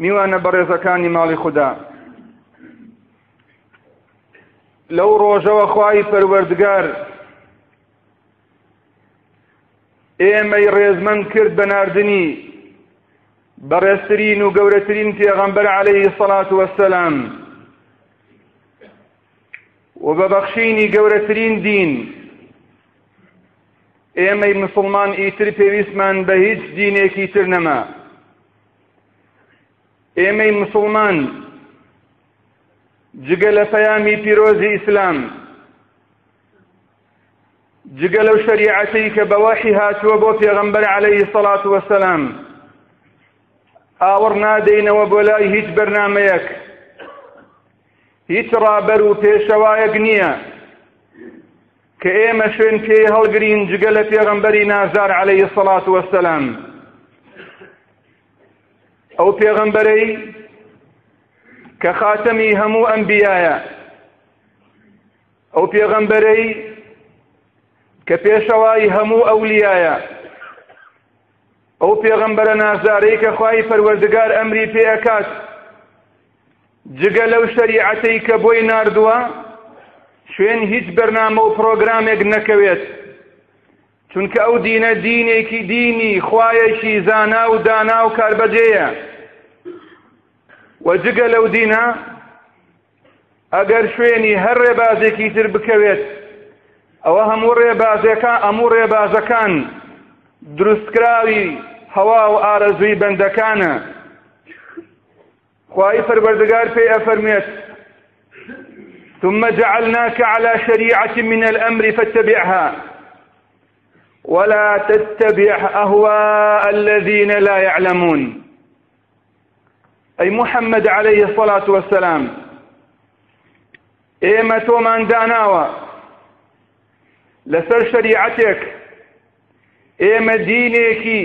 میوانە بەڕێزەکانی ماڵی خوددا لەو ڕۆژەوە خوای پەروەردگار ئێمەی ڕێزمەند کرد بە نردنی بەڕێزترین و گەورەترین پێغەمبەر عليهەی سەڵات وەسەلام و بە بەخشینی گەورەترین دین ئێمەی مسوڵمان ئیتر پێویستمان بە هیچ دینێکی تر نەما ئێمەی مسوڵمان جگە لە پەیامی پیرۆزی ئیسلام جگە لەو شریعەتی کە بەوەحی هاتووە بۆ پێغەمبەر عەلەیهی سەڵات وەسەلام ئاوڕ نادەینەوە بۆ لای هیچ بەرنمەیەک هیچ ڕابەر و پێشەوایەک نییە کە ئێمە شوێن پێی هەڵگرین جگە لە پێغەمبەری نازار عەلەیهی الصلاة والسلام ئەو پێغەمبەرەی کە خاتەمی هەموو ئەنبیایە ئەو پێغەمبەرەی کە پێشەوای هەموو ئەولیایە ئەو پێغەمبەرە نازارەی کە خوای پەروەردگار ئەمری پێ ئەکات جگە لەو شەریعەتەی کە بۆی ناردووە شوێن هیچ بەرنامە و پرۆگرامێک نەکەوێت چونکە ئەو دینە دینێکی دینی خوایەکی زانا و دانا و کاربەجێیە و جگە لەو دینە ئەگەر شوێنی هەر ڕێبازێکی تر بکەوێت ئەوە هەموو ڕێبازەکە ئەموو ڕێبازەکان دروستکراوی هەوا و ئارەزوی بەندەکانە خواهی پەروەردگار پێی ئەفەرمێت ثم جعلناك على شريعة من الأمر فاتبعها ولا تتبع أهواء الذين لا يعلمون أي محمد عليه الصلاة والسلام إيمة من داناوة لەسەر شریعەتێک ئێمە دینێکی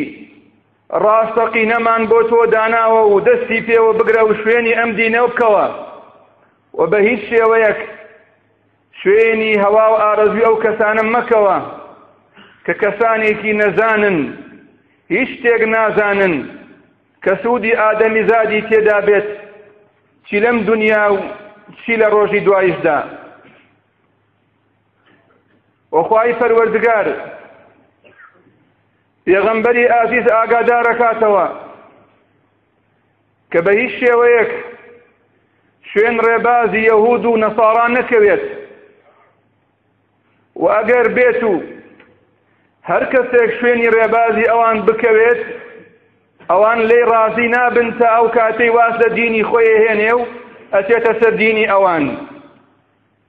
ڕاستەقینەمان بۆ تۆ داناوە و دەستی پێوە بگرە و شوێنی ئەم دینە بکەوە و بە هیچ شێوەیەک شوێنی هەوا و ئارەزوی ئەو کەسانە مەکەوە کە کەسانێکی نەزانن هیچ شتێک نازانن کە سوودی ئادەمی زادی تێدا بێت چی لەم دنیا و چی لە ڕۆژی دوایشدا وخوای پەروەردگار پێغەمبەری ئازیز ئاگادارەکاتەوە کە بە هیچ شێوەیەک شوێن ڕێبازی یەهود و نەساران نەکەوێت و ئەگەر بێت و هەر کەسێک شوێنی ڕێبازی ئەوان بکەوێت ئەوان لی ڕازی نابن تا ئەو کاتەی واز لە دینی خۆی هێنێ و ئەچێتە سەر دینی ئەوان.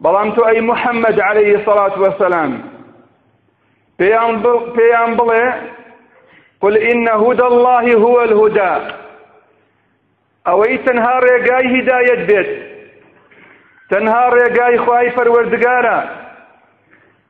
بلامت اي محمد عليه الصلاة والسلام بيان بلي قل إن هدى الله هو الهدى اوي تنهار يا جاي هدايه بيت تنهار يا جاي وجگە فروردگارا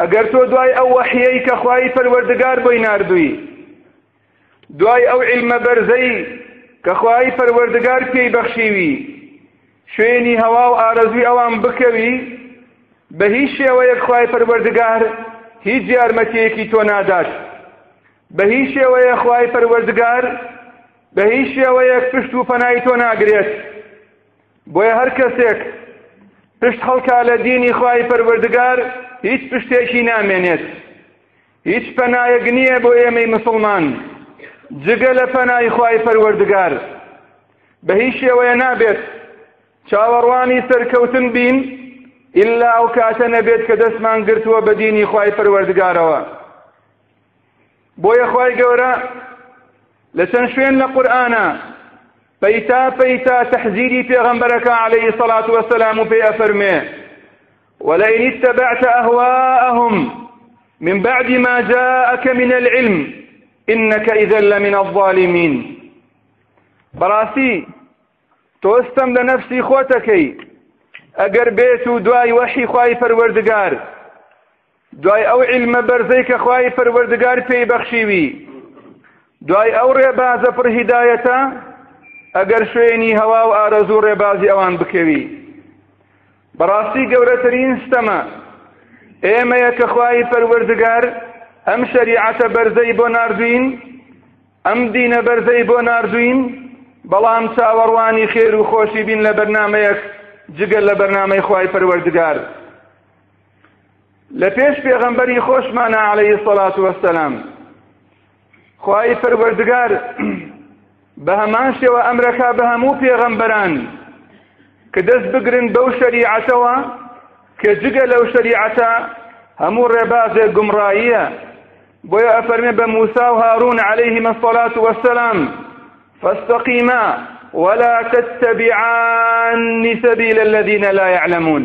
ئەگەر تۆ دوای ئەو وەحیەی کە خوای پەروەردگار بۆی ناردووی دوای ئەو عیلمە بەرزەی کە خوای پەروەردگار پێی بەخشیوی شوێنی هەوا و ئارەزوی ئەوان بکەوی بە هیچ شێوەیەک خوای پەروەردگار هیچ یارمەتیەکی تۆ نادات بە هیچ شێوەیە خوای پەروەردگار بە هیچ شێوەیەک پشت و پەنای تۆ ناگرێت بۆیە هەر کەسێک پشت خەڵکا لە دینی خوای پەروەردگار هیچ پشتێکی نامێنێت هیچ پەنایەک نییە بۆ ئێمەی مسلمان جگە لە پەنای خوای پەروەردگار بە هیچ شێوەیە نابێت چاوەڕوانی سەرکەوتن بین ئللا ئەو کاتە نەبێت کە دەستمان گرتووە بە دینی خوای پەروەردگارەوە بۆیە خوای گەورە لە چەند شوێن لە قورئانە پەیتا پەیتا تەحزیری پێغەمبەرەکە عەلەیهی سەڵات وەسەلام و پێ ئەفەرمێ ولئن اتبعت أهواءهم من بعد ما جاءك من العلم إنك إذا لمن الظالمين بەڕاستی تۆستم لە نەفسی خۆتەکەی ئەگەر بێت و دوای وەحی خوای پەروەردگار دوای ئەو عیلمە بەرزەی کە خوای پەروەردگار پێی بەخشیوی دوای ئەو ڕێبازە پڕ هیدایەتە ئەگەر شوێنی هەوا و ئارەزوو ڕێبازی ئەوان بکەوی بەڕاستی گەورەترین ستەمە ئێمەیە کە خوای پەروەردگار ئەم شەریعەتە بەرزەی بۆ ناردوین ئەم دینە بەرزەی بۆ ناردوین بەڵام چاوەڕوانی خێر و خۆشی بین لە بەرنمەیەک جگە لە بەرنمەی خوای پەروەردگار لە پێش پێغەمبەری خۆشمانە عەلەیهی الصلاة والسلام خوای پەروەردگار بە هەمان شێوە ئەمرەکە بە هەموو پێغەمبەران کە دەست بگرن بەو شەریعەتەوە کە جگە لەو شەریعەتە هەموو ڕێبازێک گومڕاییە بۆیە ئەفەرمێ بە موسا و هاروون عليهلەیهی مەسەڵات وەسەلام فاستقیما ولا تتبعان سبيل الذين لا يعلمون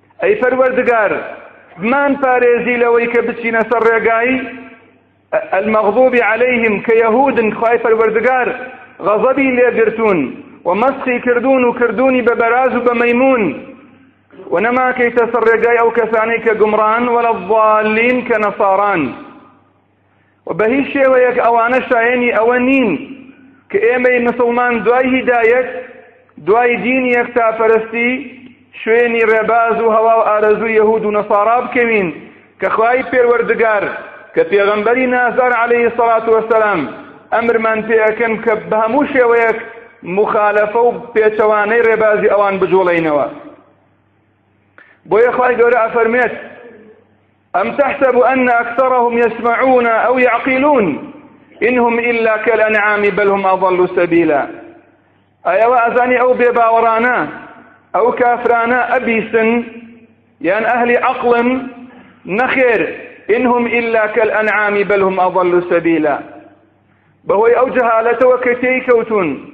ئەی پەروەردگار بمان پارێزی لەوەی کە بچینە سەر ڕێگای المغضوب عليهم کە یەهودن خوای پەروەردگار غەزەبی لێگرتون و مەسخی کردوون و کردوونی بە بەراز و بە مەمون و نەماکەیتە سەر ڕێگای ئەو کەسانەی کە گومڕان وەلە ڤالین کە نەساران و بە هیچ شێوەیەک ئەوانە شایەنی ئەوە نین کە ئێمەی مسوڵمان دوای هیدایەت دوای دینی یەکتاپەرستی شوێنی ڕێباز و هەوا و ئارەزوو یەهود و نەسارا بکەوین کە خوای پێروەردگار کە پێغەمبەری نازدار عەلەیهی سەڵات وەسەلام ئەمرمان پێ ئەکەن کە بە هەموو شێوەیەک مخالەفە و پێچەوانەی ڕێبازی ئەوان بجوڵێینەوە بۆیە خوای گەورە ئەفەرمێت أم تحسب أن أكثرهم يسمعون أو يعقلون إنهم إلا كالأنعام بل هم أضل سبيلا أيوا أزاني أو بباورانا أو كافرانا أبيسن يعني أهل عقل نخير إنهم إلا كالأنعام بل هم أضل سبيلا بهوي أو جهالة وكتي كوتون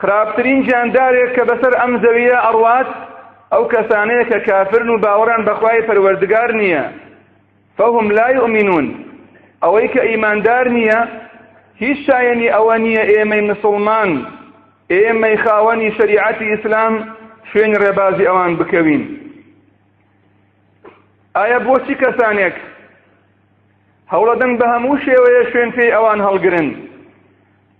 خراپترین جاندارێک کە بەسەر ئەم زەوییە ئەڕوات ئەو کەسانەیە کە کافرن و باوەڕان بەخوای پەروەردگار نییە فهم لا یؤمنون ئەوەی کە ئیماندار نییە هیچ شایەنی ئەوە نییە ئێمەی مسلمان ئێمەی خاوەنی شریعەتی ئیسلام شوێن ڕێبازی ئەوان بکەوین ئایا بۆچی کەسانێک هەوڵەدەن بە هەموو شێوەیە شوێن پێی ئەوان هەڵگرن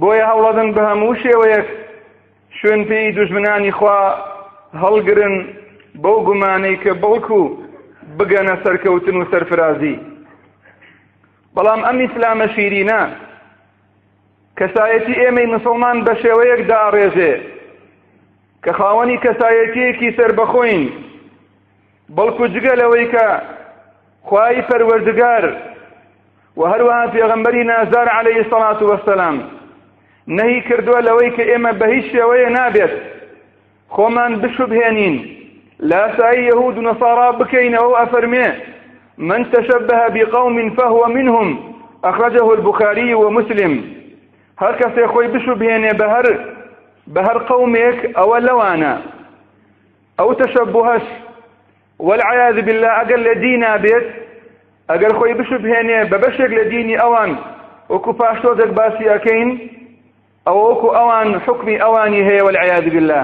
بۆیە هەوڵەدن بە هەموو شێوەیەک شوێن پێی دوژمنانی خوا هەڵگرن بەو گومانەی کە بەڵکو بگەنە سەرکەوتن و سەرفرازی بەڵام ئەم ئیسلامە شیرینە کەسایەتی ئێمەی مسلمان بە شێوەیەک داڕێژێ کە خاوەنی کەسایەتیەکی سربەخۆین بەڵکو جگە لەوەی کە خوای پەروەردگار و هەروەها پێغەمبەری نازدار عەلەیهی سەڵات وەسەلام نەهی کردووە لەوەی کە ئێمە بە هیچ شێوەیە نابێت خۆمان بشوبهێنین لاسایی یەهود و نەسارا بکەینەوە ئەفەرمێ من تشبه بقوم فهو منهم أخرجه البخاري ومسلم هەر کەسێ خۆی بشوبهێنێ بە هەر بە هەر قەومێک ئەوە لەوانە ئەو تەشەبوهەش والعیاذ باللە ئەگەر لە دینا بێت ئەگەر خۆی بشبهێنێ بە بەشێک لە دینی ئەوان وەکو پاش تۆزێک باسی ئەەکەین ئەوە وەکو ئەوان حکمی ئەوانی هەیە والعیاذ باللە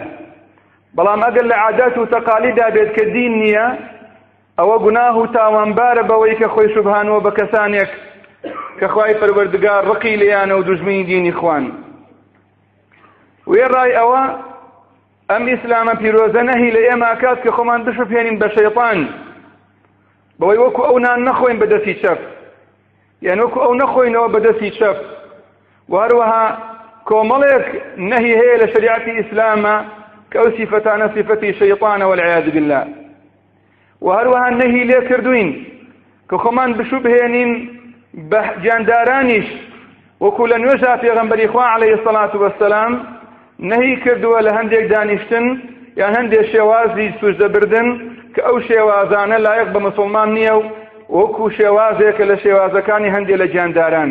بەڵام ئەگەر لە عادات و تەقالیدا بێت کە دین نییە ئەوە گوناه و تاوانبارە بەوەی کە خۆی شوبهانەوە بە کەسانێک کە خوای پەروەردگار ڕقی لێیانە و دژمنی دینی خوان وێڕای ئەوە ئەم ئیسلامە پیرۆزە نەهی لە ئێمە ئەکات کە خۆمان بشوفێنین بە شەیطان بەوەی وەکو ئەو نان نەخۆین بە دەستی چەپ یان وەکو ئەو نەخۆینەوە بە دەستی چەپ و هەروەها کۆمەڵێک نەهی هەیە لە شریعەتی ئیسلامە کە ئەو سیفەتانە سیفەتی شەیطانە والعیاذ بالله وە هەروەها نەهی لێ کردوین کە خۆمان بشو بهێنین بە گیاندارانیش وەکو لە نوێژا پێغەمبەری خوا عەلەیهی الصلاة والسلام نەهی کردووە لە هەندێک دانیشتن یان هەندێک شێوازی سوژدە بردن کە ئەو شێوازانە لایەق بە مسلمان نییە و وەکو شێوازێکە لە شێوازەکانی هەندێک لە گیانداران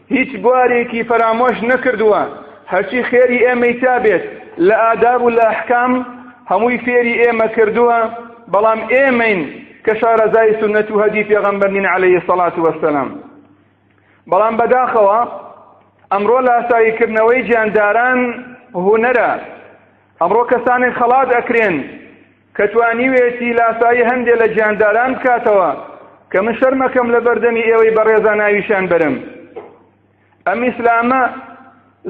هیچ بوارێکی فەرامۆش نەکردووە هەرچی خێری ئێمەی تا بێت لە ئاداب و لە ئەحکام هەمووی فێری ئێمە کردووە بەڵام ئێمەین کە شارەزای سنەت و هەدی پێغەمبەر نین عەلەیهی سەڵات وەسەلام بەڵام بەداخەوە ئەمڕۆ لاساییکردنەوەی گیانداران هونەرە ئەمڕۆ کەسانێک خەڵات ئەکرێن کە توانیوێتی لاسایی هەندێ لە گیانداران بکاتەوە کە من شەرمەکەم لە بەردەمی ئێوەی بەڕێزا ناویشان بەرم ئەم ئیسلامە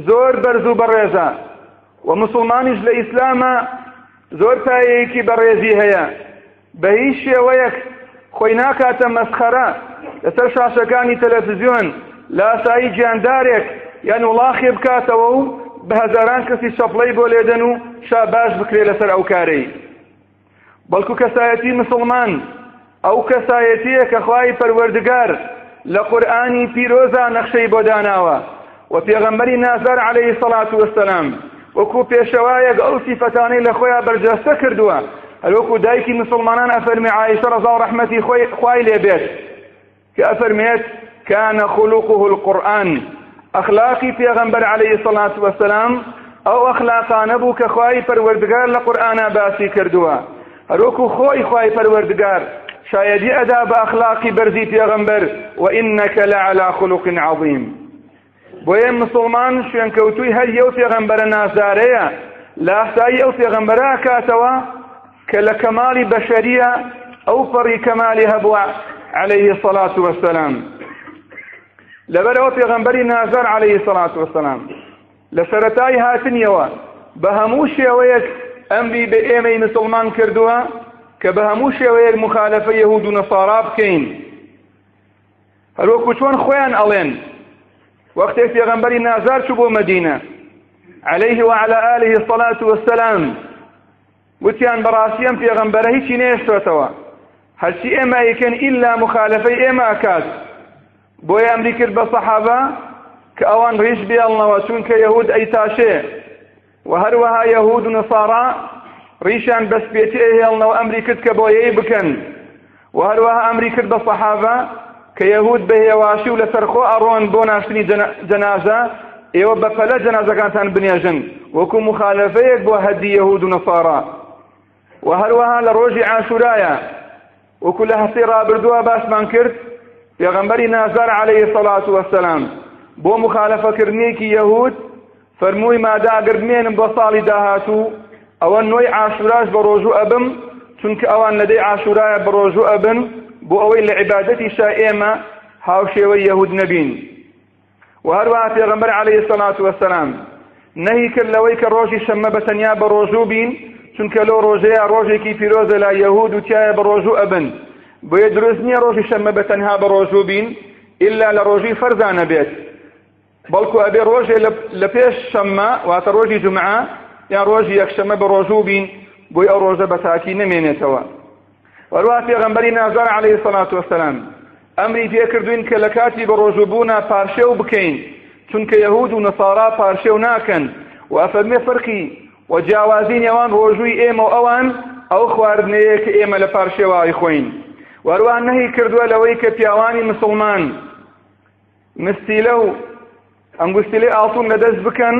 زۆر بەرز و بەڕێزە و مسلمانیش لە ئیسلامە زۆر پایەیەکی بەڕێزی هەیە بە هیچ شێوەیەک خۆی ناکاتە مەسخەرە لەسەر شاشەکانی تەلەفزیۆن لاسایی گیاندارێک یان وڵاخێ بکاتەوە و بە هەزاران کەسی چەپڵەی بۆ لێدەن و شا باش بکرێ لەسەر ئەو کارەی بەڵکو کەسایەتی مسلمان ئەو کەسایەتیە کە خوای پەروەردگار لە قورآانی پیرۆزا نەخشەی بۆ داناوە وە پێغەمبەری نازدار عەلەیهی سەڵات وەسەلام وەکو پێشەوایەک ئەو سیفەتانەی لە خۆیان بەرجەستە کردووە هەروەکو دایکی مسلمانان ئەفەرمی عایشە ڕەزا و ڕەحمەتی خۆی خوای لێبێت کە ئەفەرمێت كان خلقه القرآن ئەخلاقی پێغەمبەر عليه الصلاة والسلام ئەو ئەخلاقانە بوو کە خوای پەروەردگار لە قورآنا باسی کردووە هەروەکو خۆی خوای پەروەردگار شایەدی ئەدا بە ئەخلاقی بەرزی پێغەمبەر وئینەکە لەعەلا خولوق عەظیم بۆیە مسلمان شوێنکەوتووی هەر یەو پێغەمبەرە نازدارەیە لە ئاسایی ئەو پێغەمبەرە ئەکاتەوە کە لە کەماڵی بەشەریە ئەو پەڕی کەمالی هەبووە عليه الصلاة والسلام لەبەرەوە پێغەمبەری نازار عليه الصلاة والسلام لە سەرەتای هاتنیەوە بە هەموو شێوەیەک ئەمری بە ئێمەی مسوڵمان کردووە کە بە هەموو شێوەیەک مخالفە یەهود و نەسارا بکەین هەروەکو چۆن خۆیان ئەڵێن وەختێک پێغەمبەری نازار چوو بۆ مەدینە عليه وعلى آله الصلاة والسلام وتیان بەڕاستی ئەم پێغەمبەرە هیچی نێشتۆتەوە هەرچی ئێمە ئیکەن ئیلا مخالفەی ئێمە ئەکات بۆیە ئەمری کرد بە سەحابە کە ئەوان ڕیش بێڵنەوە چونکە یەهود ئەیتاشێ و هەروەها یەهود و نەسارا ڕیشان بەسپێتی ئەهێڵنەوە ئەمری کرد کە بۆیەی بکەن و هەروەها ئەمری کرد بە سەحابە کە یەهود بە هێواشی و لەسەر خۆ ئەڕۆن بۆ ناشتنی جەنازە ئێوە بە پەلە جەنازەکانتان بنێژن وەکو مخالفەیەک بۆ هەدی یەهود و نەسارا وە هەروەها لە ڕۆژی عاشورایە وەکو لە هەفتەی ڕابردووە باسمان کرد پێغەمبەری نازار عەلەیهی سەڵات وەسەلام بۆ مخالفەکردنێکی یەهود فەرمووی مادە ئەگەر بمێنم بۆ ساڵی داهاتوو ئەوە نۆی عاشوراش بە ڕۆژوو ئەبم چونکە ئەوان لەدەی عاشورایە بە ڕۆژوو ئەبن بۆ ئەوەی لە عیبادەتیشا ئێمە هاوشێوەی یەهود نەبین وە هەروەها پێغەمبەر علیە سەلات وەسەلام نەهی کرد لەوەی کە ڕۆژی شەممە بە تەنیا بە ڕۆژوو بین چونکە لەو ڕۆژەیە ڕۆژێکی پیرۆزە لە یەهود و تایە بە ڕۆژوو ئەبن بۆیە دروست نییە ڕۆژی شەممە بە تەنها بە ڕۆژوو بین ئللا لە ڕۆژی فەرزانە بێت بەڵکو ئەبێ ڕۆژێ لە پێش شەممە واتە ڕۆژی جمعە یان ڕۆژی یەکشەمە بە ڕۆژوو بین بۆی ئەو ڕۆژە بە تاکی نەمێنێتەوە هەروەها پێغەمبەری نازدار عەلەیهی سەڵات وەسەلام ئەمری پێکردوین کە لە کاتی بەڕۆژووبوونا پارشێو بکەین چونکە یەهود و نەسارا پارشێو ناکەن و ئەفەرمێ فەرقی و جیاوازی نێوان ڕۆژووی ئێمە و ئەوان ئەو خواردنەیە کە ئێمە لە پارشێوە ئەیخۆین وەروان نەهی کردووە لەوەی کە پیاوانی مسلمان مستیلە و ئەنگوستیلەی ئاڵتون لەدەست بکەن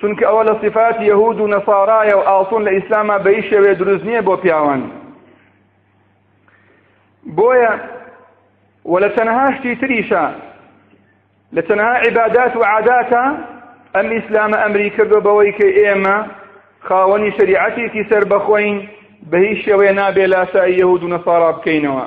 چونکە ئەوە لە صفات یەهود و نەسارایە و ئاڵتون لە ئیسلاما بەی شێوێ دروست نییە بۆ پیاوان بۆیە و لە تەنها شتی تریشە لە تەنها عیبادات و عاداتە ئەم ئیسلامە ئەمری کردو بەوەی کە ئێمە خاوەنی شریعەتێکی سەر بەخۆین بە هیچ شێوەیە نابێ لاسایی یەهود و نەسارا بکەینەوە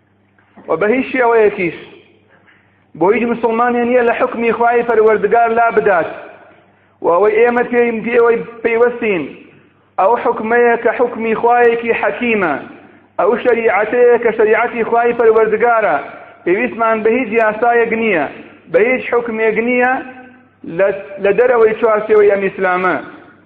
و بە هیچ شێوەیەکیش بۆ هیچ مسلمانێ نییە لە حکمی خوای پەروەردگار لا بدات و ئەوەی ئێمە پێیم پێوەی پەیوەستین ئەو حکمەیە کە حکمی خوایەکی حەکیمە ئەو شەریعەتەیە کە شەریعەتی خوای پەروەردگارە پێویستمان بە هیچ یاسایەک نییە بە هیچ حکمێک نییە لە دەرەوەی چوارچێوەی ئەم ئیسلامە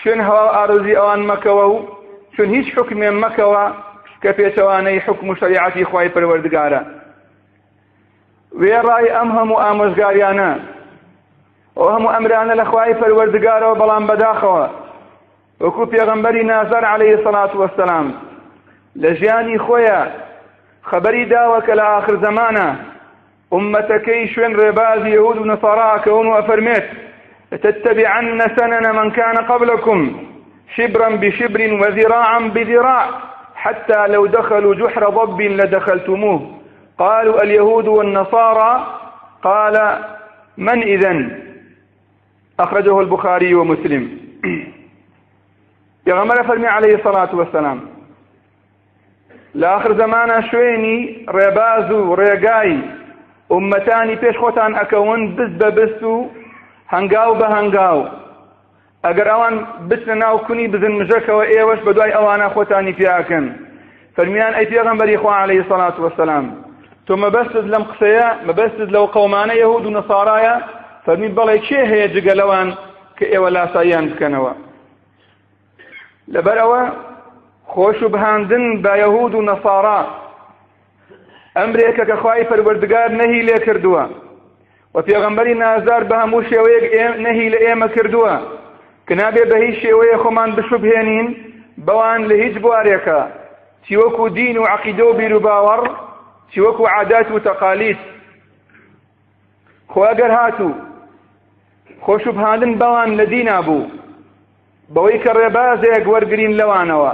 شوێن هەواو ئارەزوی ئەوان مەکەوە و شوێن هیچ حکمێ مەکەوە کە پێچەوانەی حکم و شریعەتی خوای پەروەردگارە وێڕای ئەم هەموو ئامۆژگاریانە ئەو هەموو ئەمرانە لە خوای پەروەردگارەوە بەڵام بەداخەوە وەکو پێغەمبەری نازار عليه سەڵات وەسەلام لە ژیانی خۆیە خەبەری داوە کە لە ئاخر زەمانە أمتكي شوين رباز يهود ونصارى كون أفرميت لتتبعن سنن من كان قبلكم شبرا بشبر وذراعا بذراع حتى لو دخلوا جحر ضب لدخلتموه قالوا اليهود والنصارى قال من إذا أخرجه البخاري ومسلم يا غمر فرمي عليه الصلاة والسلام لە ئاخر زەمانە شوێنی ڕێباز و ڕێگای ئومەتانی پێش خۆتان ئەکەون بست بە بست و هەنگاو بە هەنگاو ئەگەر ئەوان بچنە ناو کونی بزن مژەکەوە ئێوەش بە دوای ئەوانە خۆتانی پیاکەن فەرمیان ئەی پێغەمبەری خوا عەلەیهی سەڵات وەسەلام تۆ مەبەستت لەم قسەیە مەبەستت لەو قەومانە یەهود و نەسارایە فەرمی بەڵێ کێ هەیە جگە لەوان کە ئێوە لاساییان بکەنەوە لەبەرەوە خۆشوبهاندن بە یەهود و نەسارا ئەمرێکە کە خوای پەروەردگار نەهی لێ کردووە و پێغەمبەری نازار بە هەموو شێوەیەک نەهی لە ئێمە کردووە کە نابێ بە هیچ شێوەیە خۆمان بشوبهێنین بەوان لە هیچ بوارێکە چی وەکو دین و عقیدە و بیروباوەڕ چی وەکو عادات و تەقالید خۆ ئەگەر هاتوو خۆ شوبهاندن بەوان لە دینا بوو بەوەی کە ڕێبازێک وەرگرین لەوانەوە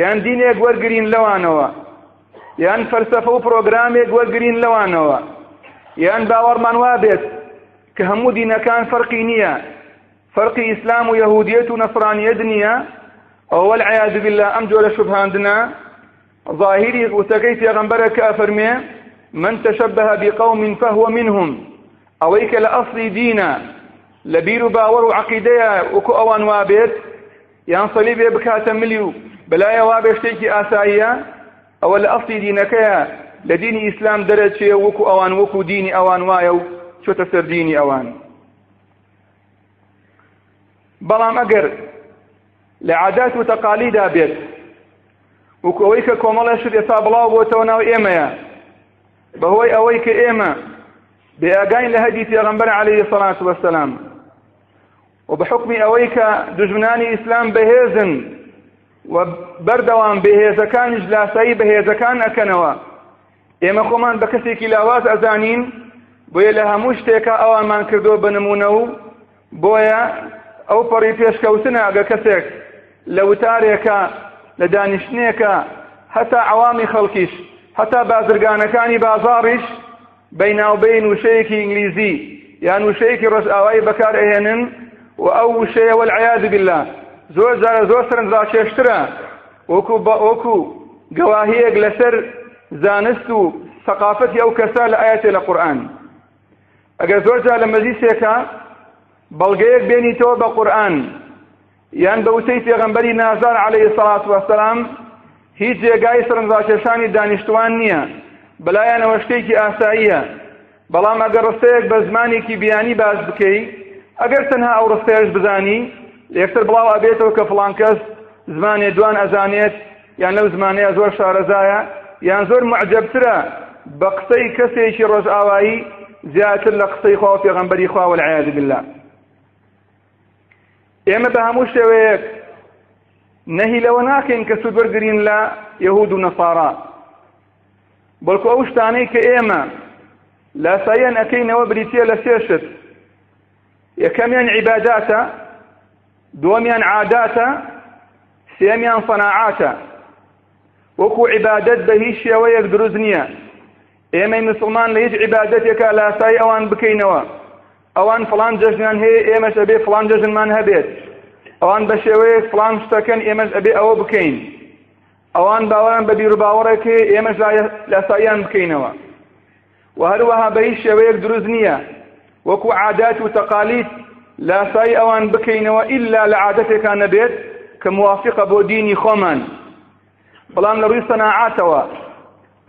یان دینێک وەرگرین لەوانەوە یان فەلسەفە و پرۆگرامێک وەرگرین لەوانەوە یان باوەڕمان وا بێت کە هەموو دینەکان فەرقی نییە فەرقی ئیسلام و یەهودیەت و نەسرانیەت نییە ئەوەل عیاذ بالله ئەم جۆرە شوبهاندنە ظاهری وتەکەی پێغەمبەرە کە ئەفەرموێ، من تشبه بقوم فهو منهم، ئەوەی کە لە ئەسڵی دینە، لە بیر و باوەڕ و عەقیدەیە وەکو ئەوان وابێت، یان صەلیبێ بکاتە ملی و بەلایە وابێ شتێکی ئاساییە، ئەوە لە ئەسڵی دینەکەیە لە دینی ئیسلام دەرەچێ و وەکو ئەوان وەکو دینی ئەوان وایە و چۆتە سەر دینی ئەوان. بەڵام ئەگەر لە عادات و تەقالیدا بێت وەکو ئەوەی کە کۆمەڵێ شت ئێستا بڵاو بۆتەوە ناو ئێمەیە بەهۆی ئەوەی کە ئێمە بێئاگاین لە هەدی پێغەمبەر عەلەیهی سەڵات وەسەلام و بە حکمی ئەوەی کە دژمنانی ئیسلام بەهێزن و بەردەوام بەهێزەکانیش لاسایی بەهێزەکان ئەکەنەوە ئێمە خۆمان بە کەسێکی لاواز ئەزانین بۆیە لە هەموو شتێکە ئەوانمان کردو بە نمونە و بۆیە ئەو پەڕی پێشکەوتنە ئەگە کەسێک لە وتارێکە لە دانیشتنێکە هەتا عوامی خەڵکیش هەتا بازرگانەکانی بازاڕیش بەیناوبەین وشەیەکی ئینگلیزی یان وشەیەکی ڕۆژئاوایی بەکار ئەهێنن و ئەو وشەیە وەلعیاذ بالله زۆر جارە زۆر سەرنجڕاکێشترە وەکو بە وەکو گەواهیەک لەسەر زانست و سەقافەتی ئەو کەسە لە ئاەتێ لە قورئان ئەگەر زۆر جار لە مەجلیسێکە بەڵگەیەک بێنیتەوە بە قورئان یان بە وتەی پێغەمبەری نازار عەلەیهی سەڵات وەسەلام هیچ جێگای سەرنجڕاکێشانی دانیشتوان نییە بەلایانەوە شتێکی ئاساییە بەڵام ئەگەر ڕستەیەک بە زمانێکی بیانی باس بکەی ئەگەر تەنها ئەو ڕستەیەش بزانی لەکتر بڵاو ئەبێتەوە کە فڵان کەس زمانێ دوان ئەزانێت یان لەو زمانەیە زۆر شارەزایە یان زۆر معجبترە بە قسەی کەسێکی ڕۆژئاوایی زیاتر لە قسەی خوا و پێغەمبەری خوا والعیاذ بالله ئێمە بە هەموو شێوەیەک نەهی لەوە ناکەین کە سوود وەرگرین لە یەهود و نەسارا بەڵکو ئەو شتانەی کە ئێمە لاساییان ئەکەینەوە بریتییە لە سێ شت یەکەمیان عیباداتە دووەمیان عاداتە سێمیان صناعاتە وەکو عیبادەت بە هیچ شێوەیەک دروست نییە ئێمەی مسلمان لە هیچ عیبادەتێکە لاسای ئەوان بکەینەوە ئەوان فلان جەژنیان هەیە ئێمەش ئەبێ فلان جەژنمان هەبێت ئەوان بە شێوەیەک فلان شتەکەن ئێمەش ئەبێ ئەوە بکەین ئەوان باوەڕیان بە بیروباوەڕێک هەیە ئێمەش لاساییان بکەینەوە و هەروەها بە هیچ شێوەیەک دروست نییە وەکو عادات و تەقالید لاسایی ئەوان بکەینەوە ئللا لە عادەتێکان نەبێت کە موافقە بۆ دینی خۆمان بەڵام لە ڕووی سەناعاتەوە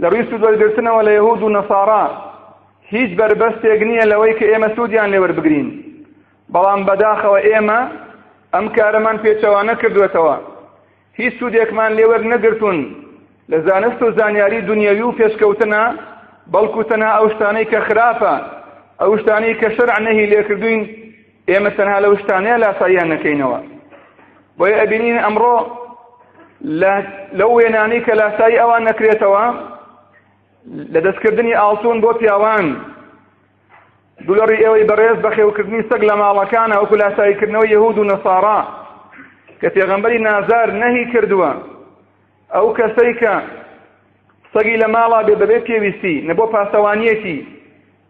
لە ڕووی سوودوەرگرتنەوە لە یهود و نەسارا هیچ بەربەستێک نییە لەوەی کە ئێمە سوودیان لێوەربگرین بەڵام بەداخەوە ئێمە ئەم کارەمان پێچەوانە کردوێتەوە هیچ سوودێکمان لێ وەر نەگرتوون لە زانست و زانیاری دونیەوی و پێشکەوتنا، بەڵکو تەنها ئەو شتانەی کە خراپە، ئەو شتانەی کە شەرع نەهی لێ کردووین، ئێمە تەنها لەو شتانەیە لاساییان نەکەینەوە. بۆیە ئەبینین ئەمڕۆ لە لەو وێنانەی کە لاسایی ئەوان نەکرێتەوە لە دەستکردنی ئاڵتون بۆ پیاوان، دولەڕی ئێوەی بەڕێز بەخێوکردنی سەگ لە ماڵەکانە وەکو لاساییکردنەوەی یەهود و نەسارا کە پێغەمبەری نازار نەهی کردووە ئەو کەسەی کە سەگی لە ماڵا بێ بەبێ پێویستی نە بۆ پاسەوانیەتی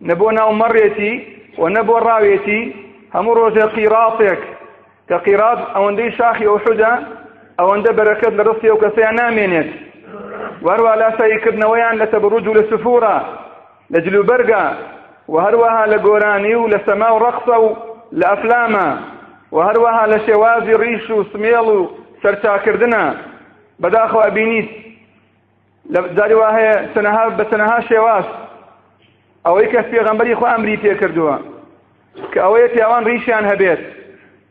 نە بۆ ناو مەڕێتی و نە بۆ ڕاوێتی هەموو ڕۆژێ قیڕاتێک کە قیرات ئەوەندەی شاخی ئوحودە ئەوەندە بەرەکەت لە ڕستی ئەو کەسەیان نامێنێت وەروە لاسایی کردنەوەیان لە تەبڕوج و لە سفورە لە جلوبەرگە و هەروەها لە گۆرانی و لە سەما و ڕەقسە و لە ئەفلامە و هەروەها لە شێوازی ڕیش و سمێڵ و سەرچاکردنە بەداخەوە ئەبینیت لە جاری وا هەیە تەنەها بە تەنەها شێواز ئەوەی کە پێغەمبەری خۆ ئەمری پێ کردووە کە ئەوەیە پیاوان ڕیشیان هەبێت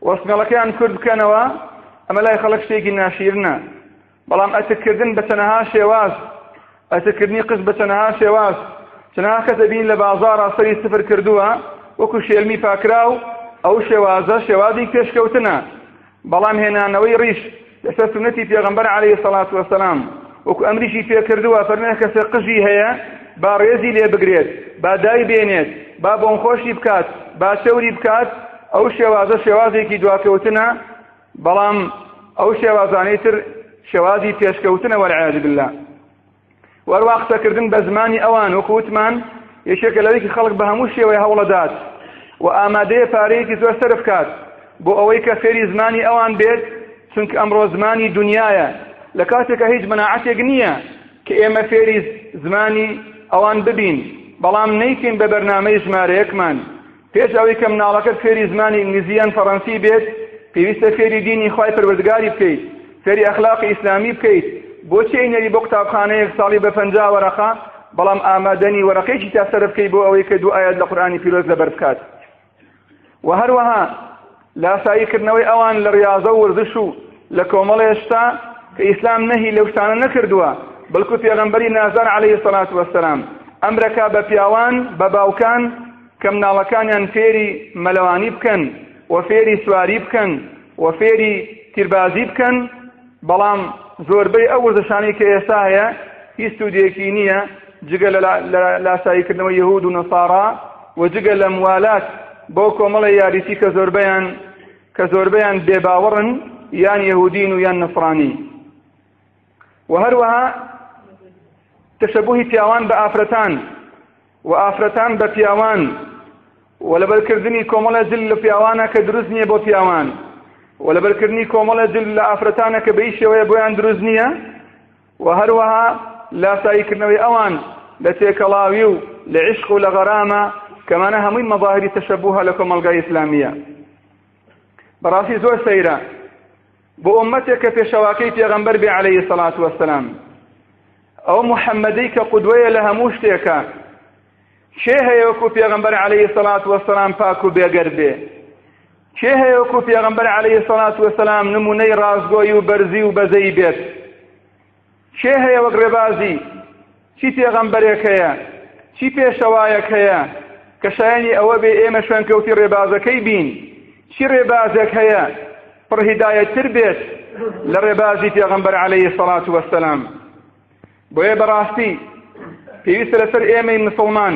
وەسنەڵەکەیان کورد بکەنەوە ئەمە لای خەڵک شتێکی ناشیرنە بەڵام ئەتکردن بە تەنەها شێواز ئەتکردنی قژ بە تەنەها شێواز تەنها کەسە بین لە بازارە سەری سفر کردووە وەکو شێلمی پاکراو ئەو شێوازە شێوازی پێشکەوتنە بەڵام هێنانەوەی ڕیش لەسەر سوننەتی پێغەمبەر عەلەیهی سەڵات وەسەلام وەکو ئەمریشی پێکردووە فەرمی هەر کەسێک قژی هەیە با ڕێزی لێ بگرێت با دای بێنێت با بۆنخۆشی بکات با چەوری بکات ئەو شێوازە شێوازێکی دواکەوتنە بەڵام ئەو شێوازانەی تر شێوازی پێشکەوتنە وەلعیاذ باللە و هەروەها قسەکردن بە زمانی ئەوان وەکو وتمان یەکێکە لەوەی کە خەڵک بە هەموو شێوەی هەوڵەدات و ئامادەیە پارەیەکی زۆر سەرف کات بۆ ئەوەی کە فێری زمانی ئەوان بێت چونکە ئەمڕۆ زمانی دنیاە لە کاتێکە هیچ مەناعەتێک نییە کە ئێمە فێری زمانی ئەوان ببین بەڵام نەیکەین بە بەرنامەی ژمارەیەکمان پێش ئەوەی کە مناڵەکەت فێری زمانی ئینگلیزی یان فەڕەنسی بێت پێویستە فێری دینی خوای پەروەردگاری بکەیت فێری ئەخلاقی ئیسلامی بکەیت بۆچی ئەینەری بۆ قوتابخانەیەک ساڵی بە پەنجا وەرەقە بەڵام ئامادەنی وەرەقێکی تا سەرفکەی بۆ ئەوەی کە دوو ئاەت لە قورآانی پیرۆز لەبەر بکات و هەروەها لاسایی کردنەوەی ئەوان لە ڕیاضە و وەرزش و لە کۆمەڵێ شتا کە ئیسلام نەهی لەو شتانە نەکردووە بەڵکو پێغەمبەری نازان عەلەیهی سەڵات وەسەلام ئەمرەکا بە پیاوان بە باوکان کە مناڵەکانیان فێری مەلەوانی بکەن و فێری سواری بکەن و فێری تیربازی بکەن بەڵام زۆربەی ئەو وەرزشانەی کە ئێستا هەیە هیچ سوودێکی نییە جگە لە لاساییکردنەوەی یەهود و نەسارا و جگە لە موالات بۆ کۆمەڵی یاریسی کە زۆربیان کە زۆربیان بێباوەڕن یان یهودین و یان نەسرانی و هەروەها تەشەبوهی پیاوان بە ئافرەتان و ئافرەتان بە پیاوان و لەبەرکردنی کۆمەڵە جل لە پیاوانە کە دروست نییە بۆ پیاوان و لەبەرکردنی کۆمەڵە جل لە ئافرەتانە کە بەی شێوەیە بۆیان دروست نییە و هەروەها لاساییکردنەوەی ئەوان لە تێکەڵاوی و لە عشق و لە غەرامە کەمانە هەمووی مەظاهری تەشەبووها لە کۆمەڵگای ئیسلامیە بەڕاستی زۆر سەیرە بۆ ئوممەتێک کە پێشەواکەی پێغەمبەر بێ عەلەیهی سەڵات وەسەلام ئەو محەممەدی کە قودوەیە لە هەموو شتێکە کێ هەیە وەکو پێغەمبەر عەلەیهی سەڵات وەسەلام پاک و بێگەرد بێ کێ هەیە وەکو پێغەمبەر عەلەیهی سەڵات وەسەلام نمونەی ڕاستگۆی و بەرزی و بەزەی بێت کێ هەیە وەک ڕێبازی چی پێغەمبەرێک هەیە چی پێشەوایەک هەیە کە شایانی ئەوە بێ ئێمە شوێنکەوتی ڕێبازەکەی بین چی ڕێبازێک هەیە پڕهیدایەتتر بێت لە ڕێبازی پێغەمبەر عەلەیهی سەڵات وەسەلام بۆیە بەڕاستی پێویستە لەسەر ئێمەی مسڵمان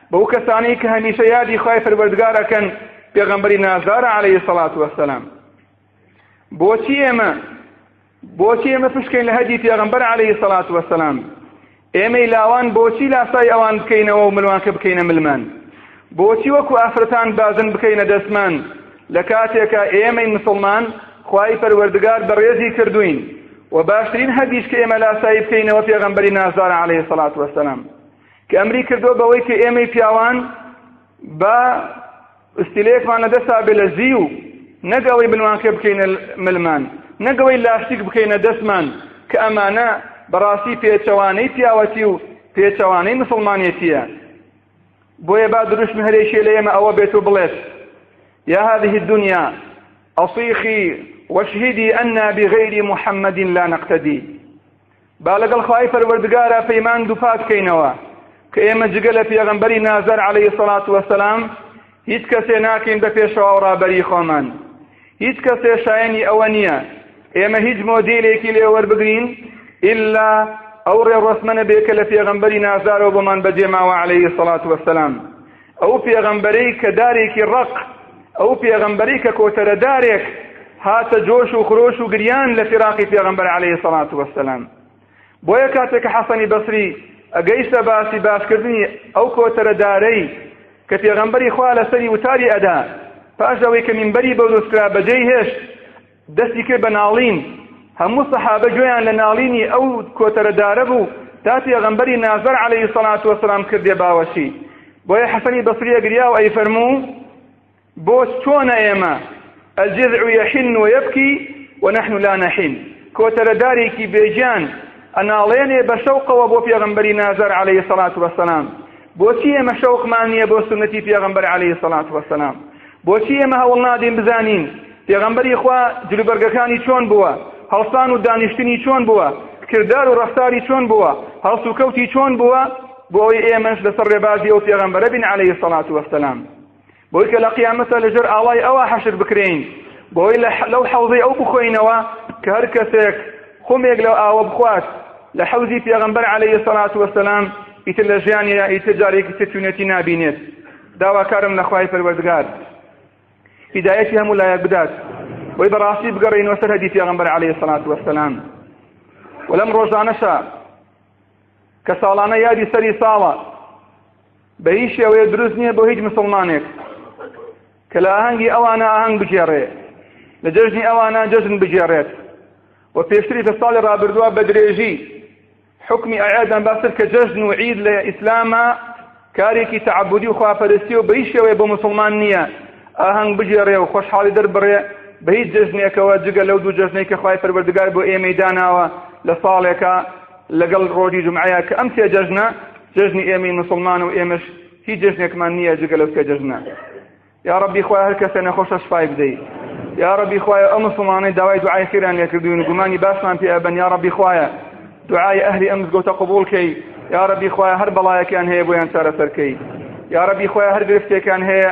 بەو کەسانەی کە هەمیشە یادی خوای پەروەردگار ئەکەن پێغەمبەری نازدارە عەلەیهی سەڵات وەسەلام بۆچی ئێمە بۆچی ئێمە پشکەین لە هەدی پێغەمبەر عەلەیهی سەڵات وەسەلام ئێمەی لاوان بۆچی لاسای ئەوان بکەینەوە و ملوانکە بکەینە ملمان بۆچی وەکو ئافرەتان بازن بکەینە دەستمان لە کاتێکە ئێمەی مسلمان خوای پەروەردگار بەڕێزی کردوین و باشترین هەدیش کە ئێمە لاسایی بکەینەوە پێغەمبەری نازدارە عەلەیهی سەڵات وەسەلام کە ئەمری کردووە بەوەی کە ئێمەی پیاوان بە ئستیلەیەکمان لەدەستا بێ لە زیو نەک ئەوەی بنوانکە بکەینە ملمان نەک ئەوەی لاستیک بکەینە دەستمان کە ئەمانە بەڕاستی پێچەوانەی پیاوەتی و پێچەوانەی مسلمانێتیە بۆیە با دروشمی هەرێکی لە ئێمە ئەوە بێت و بڵێت یا هذه الدنيا أصيخي واشهدي أنا بغير محمد لا نقتدي با لەگەڵ خوای پەروەردگارا پەیمان دووپات کەینەوە کە ئێمە جگە لە پێغەمبەری نازار عەلەیهی سەڵات وەسەلام هیچ کەسێ ناکەین بە پێشەوا و ڕابەری خۆمان هیچ کەسێ شایەنی ئەوە نییە ئێمە هیچ مۆدیلێکی لێ وەربگرین ئللا ئەو ڕێڕەسمەنە بێ کە لە پێغەمبەری نازارەوە بۆمان بەجێماوە عەلەیهی سەڵات وەسەلام ئەو پێغەمبەرەی کە دارێکی ڕەق، ئەو پێغەمبەرەی کە کۆتەرە دارێک، هاتە جۆش و خرۆش و گریان لە فیراقی پێغەمبەر علیە سەڵات وەسەلام. بۆیە کاتێک کە حەسەنی بەسری ئەگەیشتە باسی باسکردنی ئەو کۆتەرە دارەی کە پێغەمبەری خوا لەسەری وتاری ئەدا، پاش ئەوەی کە مینبەری بۆ دروستکرا بەجێی هێشت، دەستی کرد بە ناڵین هەموو سەحابە گوێیان لە ناڵینی ئەو کۆتەرەدارە بوو تا پێغەمبەری نازەر عەلەیهی سەڵات وەسەلام کردێ باوەشی بۆیە حەسەنی بەسری ئەگریا و ئەیفەرموو بۆ چۆنە ئێمە الجذع يحن ويبكي ونحن لا نحن کۆتەرەدارێکی بێجان ئەناڵێنێ بە شەوقەوە بۆ پێغەمبەری نازەر عەلەیهی سەڵات وەسەلام بۆچی ئێمە شەوقمان نییە بۆ سونەتی پێغەمبەر عەلەیهی سەڵات وەسەلام بۆچی ئێمە هەوڵ نادەین بزانین پێغەمبەری خوا جلوبەرگەکانی چۆن بووە هەڵسان و دانیشتنی چۆن بووە کردار و ڕەفتاری چۆن بووە هەڵس و کەوتی چۆن بووە بۆ ئەوەی ئێمەش لەسەر ڕێبازی ئەو پێغەمبەرە بین عەلەیهی سەڵات وەسەلام بۆی کە لە قیامەتە لەژێر ئاڵای ئەوە حەشر بکرێین بۆی لەو حەوزەی ئەو بخۆینەوە کە هەر کەسێک خۆمێک لەو ئاوە بخوات لە حەوزی پێغەمبەر عەلەیە سەلات وەسەلام ئیتر لە ژیانەیە ئیتر جارێکی تر چونەتی نابینێت داواکارم لەخوای پەروەردگار هیدایەتی هەموو لایەک بدات وی بەڕاستی بگەڕێنەوە سەر هەدی پێغەمبەر عەلەیە سەلات وەسەلام ولەم ڕۆژانەشە کە ساڵانە یادی سەری ساڵە بەهیچ شێوەیە دروست نییە بۆ هیچ مسلمانێک کە لە ئاهەنگی ئەوانە ئاهەنگ بگێڕێ لە جەژنی ئەوانە جەژن بگێڕێت و پێشتری لە ساڵی ڕابردووە بە درێژی حکمی ئاعادان باستر کە جەژن و عید لە ئیسلامە کارێکی تعبودی و خواپەرستی و بە هیچ شێوەیە بۆ مسلمان نییە ئاهەنگ بگێڕێ و خۆشحاڵی دەربڕێ بە هیچ جەژنێکەوە جگە لەو دوو جەژنەی کە خخوای پەروەردگار بۆ ئێمەی داناوە لە ساڵێکە لەگەڵ ڕۆژی جومعەیە کە ئەم سێ جەژنە جەژنی ئێمەی مسوڵمانە و ئێمەش هیچ جەژنێکمان نییە جگە لەو سێ جەژنە یا ڕەبی خوای هەر کەسێ نەخۆشە شفای بدەی یا ڕەبی خوایە ئەو مسوڵمانەی داوای دوعای خێران لێکردوین گومانی باشمان پێ ئەبەن یا ڕەبی خوایە دوعای ئەهلی ئەم مزگەوتە قبول کەی یا ڕەبی خوایە هەر بەڵایەکیان هەیە بۆیان چارەسەرکەی یا ڕەبی خوایە هەر گرفتێکان هەیە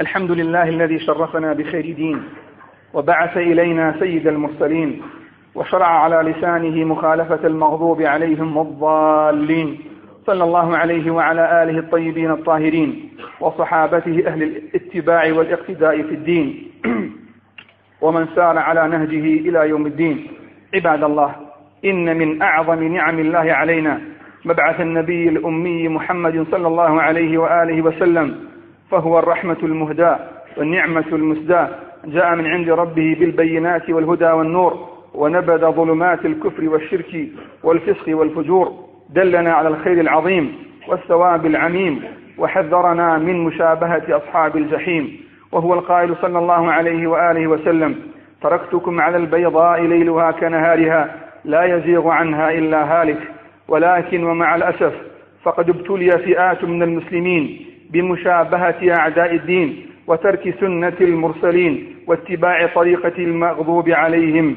الحمد لله الذي شرفنا بخير دين وبعث إلينا سيد المرسلين وشرع على لسانه مخالفة المغضوب عليهم والضالين صلى الله عليه وعلى آله الطيبين الطاهرين وصحابته أهل الاتباع والاقتداء في الدين ومن سار على نهجه إلى يوم الدين عباد الله إن من أعظم نعم الله علينا مبعث النبي الأمي محمد صلى الله عليه وآله وسلم فهو الرحمة المهداة والنعمة المسداة جاء من عند ربه بالبينات والهدى والنور ونبذ ظلمات الكفر والشرك والفسق والفجور دلنا على الخير العظيم والثواب العميم وحذرنا من مشابهة أصحاب الجحيم وهو القائل صلى الله عليه وآله وسلم تركتكم على البيضاء ليلها كنهارها لا يزيغ عنها إلا هالك ولكن ومع الأسف فقد ابتلي فئات من المسلمين بمشابهة أعداء الدين وترك سنة المرسلين واتباع طريقة المغضوب عليهم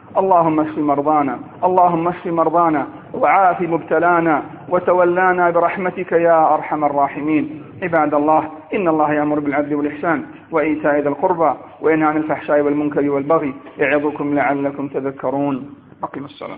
اللهم اشف مرضانا اللهم اشف مرضانا وعاف مبتلانا وتولانا برحمتك يا أرحم الراحمين عباد الله إن الله يأمر بالعدل والإحسان وإيتاء ذي القربى وينهى عن الفحشاء والمنكر والبغي يعظكم لعلكم تذكرون أقم الصلاة